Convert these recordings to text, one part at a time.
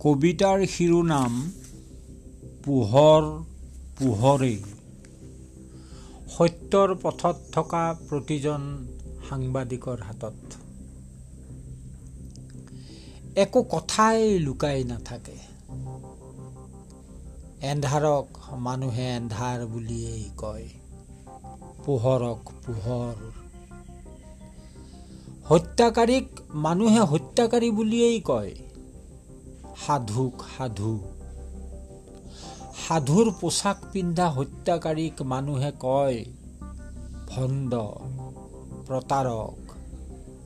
কবিতাৰ শিৰোনাম পোহৰ পোহৰেই সত্যৰ পথত থকা প্ৰতিজন সাংবাদিকৰ হাতত। একো কথাই লুকাই নাথাকে। এন্ধাৰক মানুহে এন্ধাৰ বুলিয়েই কয়। পোহৰক পোহৰ। হত্যাকাৰীক মানুহে হত্যাকাৰী বুলিয়েই কয়। সাধুক সাধু। সাধুৰ পোচাক পিন্ধা হত্যাকাৰীক মানুহে কয় ভণ্ড প্ৰতাৰক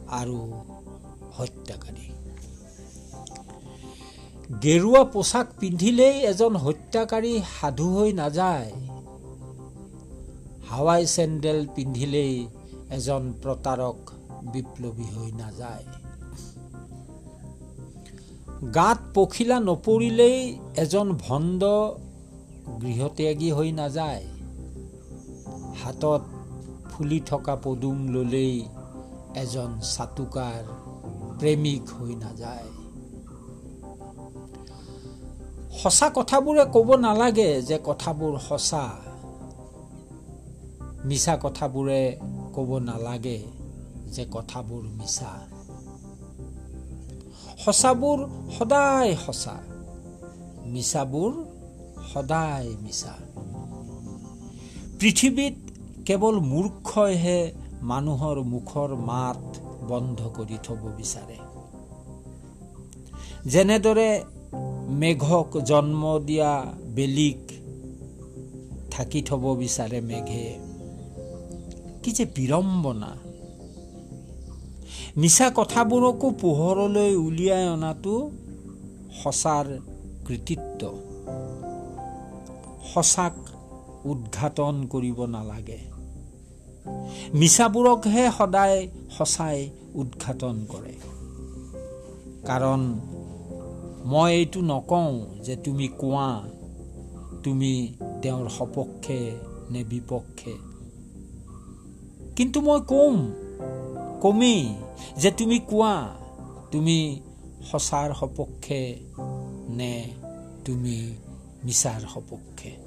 আৰু হত্যাকাৰী। গেৰুৱা পোচাক পিন্ধিলেই এজন হত্যাকাৰী সাধু হৈ নাযায়। হাৱাই চেণ্ডেল পিন্ধিলেই এজন প্ৰতাৰক বিপ্লৱী হৈ নাযায়। গাত পখিলা নপৰিলেই এজন ভণ্ড গৃহত্যাগী হৈ নাযায়। হাতত ফুলি থকা পদুম ললেই এজন চাটুকাৰ প্ৰেমিক হৈ নাযায়। সঁচা কথাবোৰে ক'ব নালাগে যে কথাবোৰ সঁচা। মিছা কথাবোৰে ক'ব নালাগে যে কথাবোৰ মিছা। সঁচাবোৰ সদায় সঁচা মিছাবোৰ সদায় মিছা। পৃথিৱীত কেৱল মূৰ্খইহে মানুহৰ মুখৰ মাত বন্ধ কৰি থব বিচাৰে। যেনেদৰে মেঘক জন্ম দিয়া বেলিক ঢাকি থব বিচাৰে মেঘে কি যে বিড়ম্বনা। মিছা কথাবোৰকো পোহৰলৈ উলিয়াই অনাটো সঁচাৰ কৃতিত্ব। সঁচাক উদঘাটন কৰিব নালাগে। মিছাবোৰকহে সদায় সঁচাই উদঘাটন কৰে। কাৰণ মই এইটো নকওঁ যে তুমি কোৱা তুমি তেওঁৰ সপক্ষে নে বিপক্ষে। কিন্তু মই কম কমেই। যে তুমি কোৱা তুমি সঁচাৰ সপক্ষে নে তুমি মিছাৰ সপক্ষে?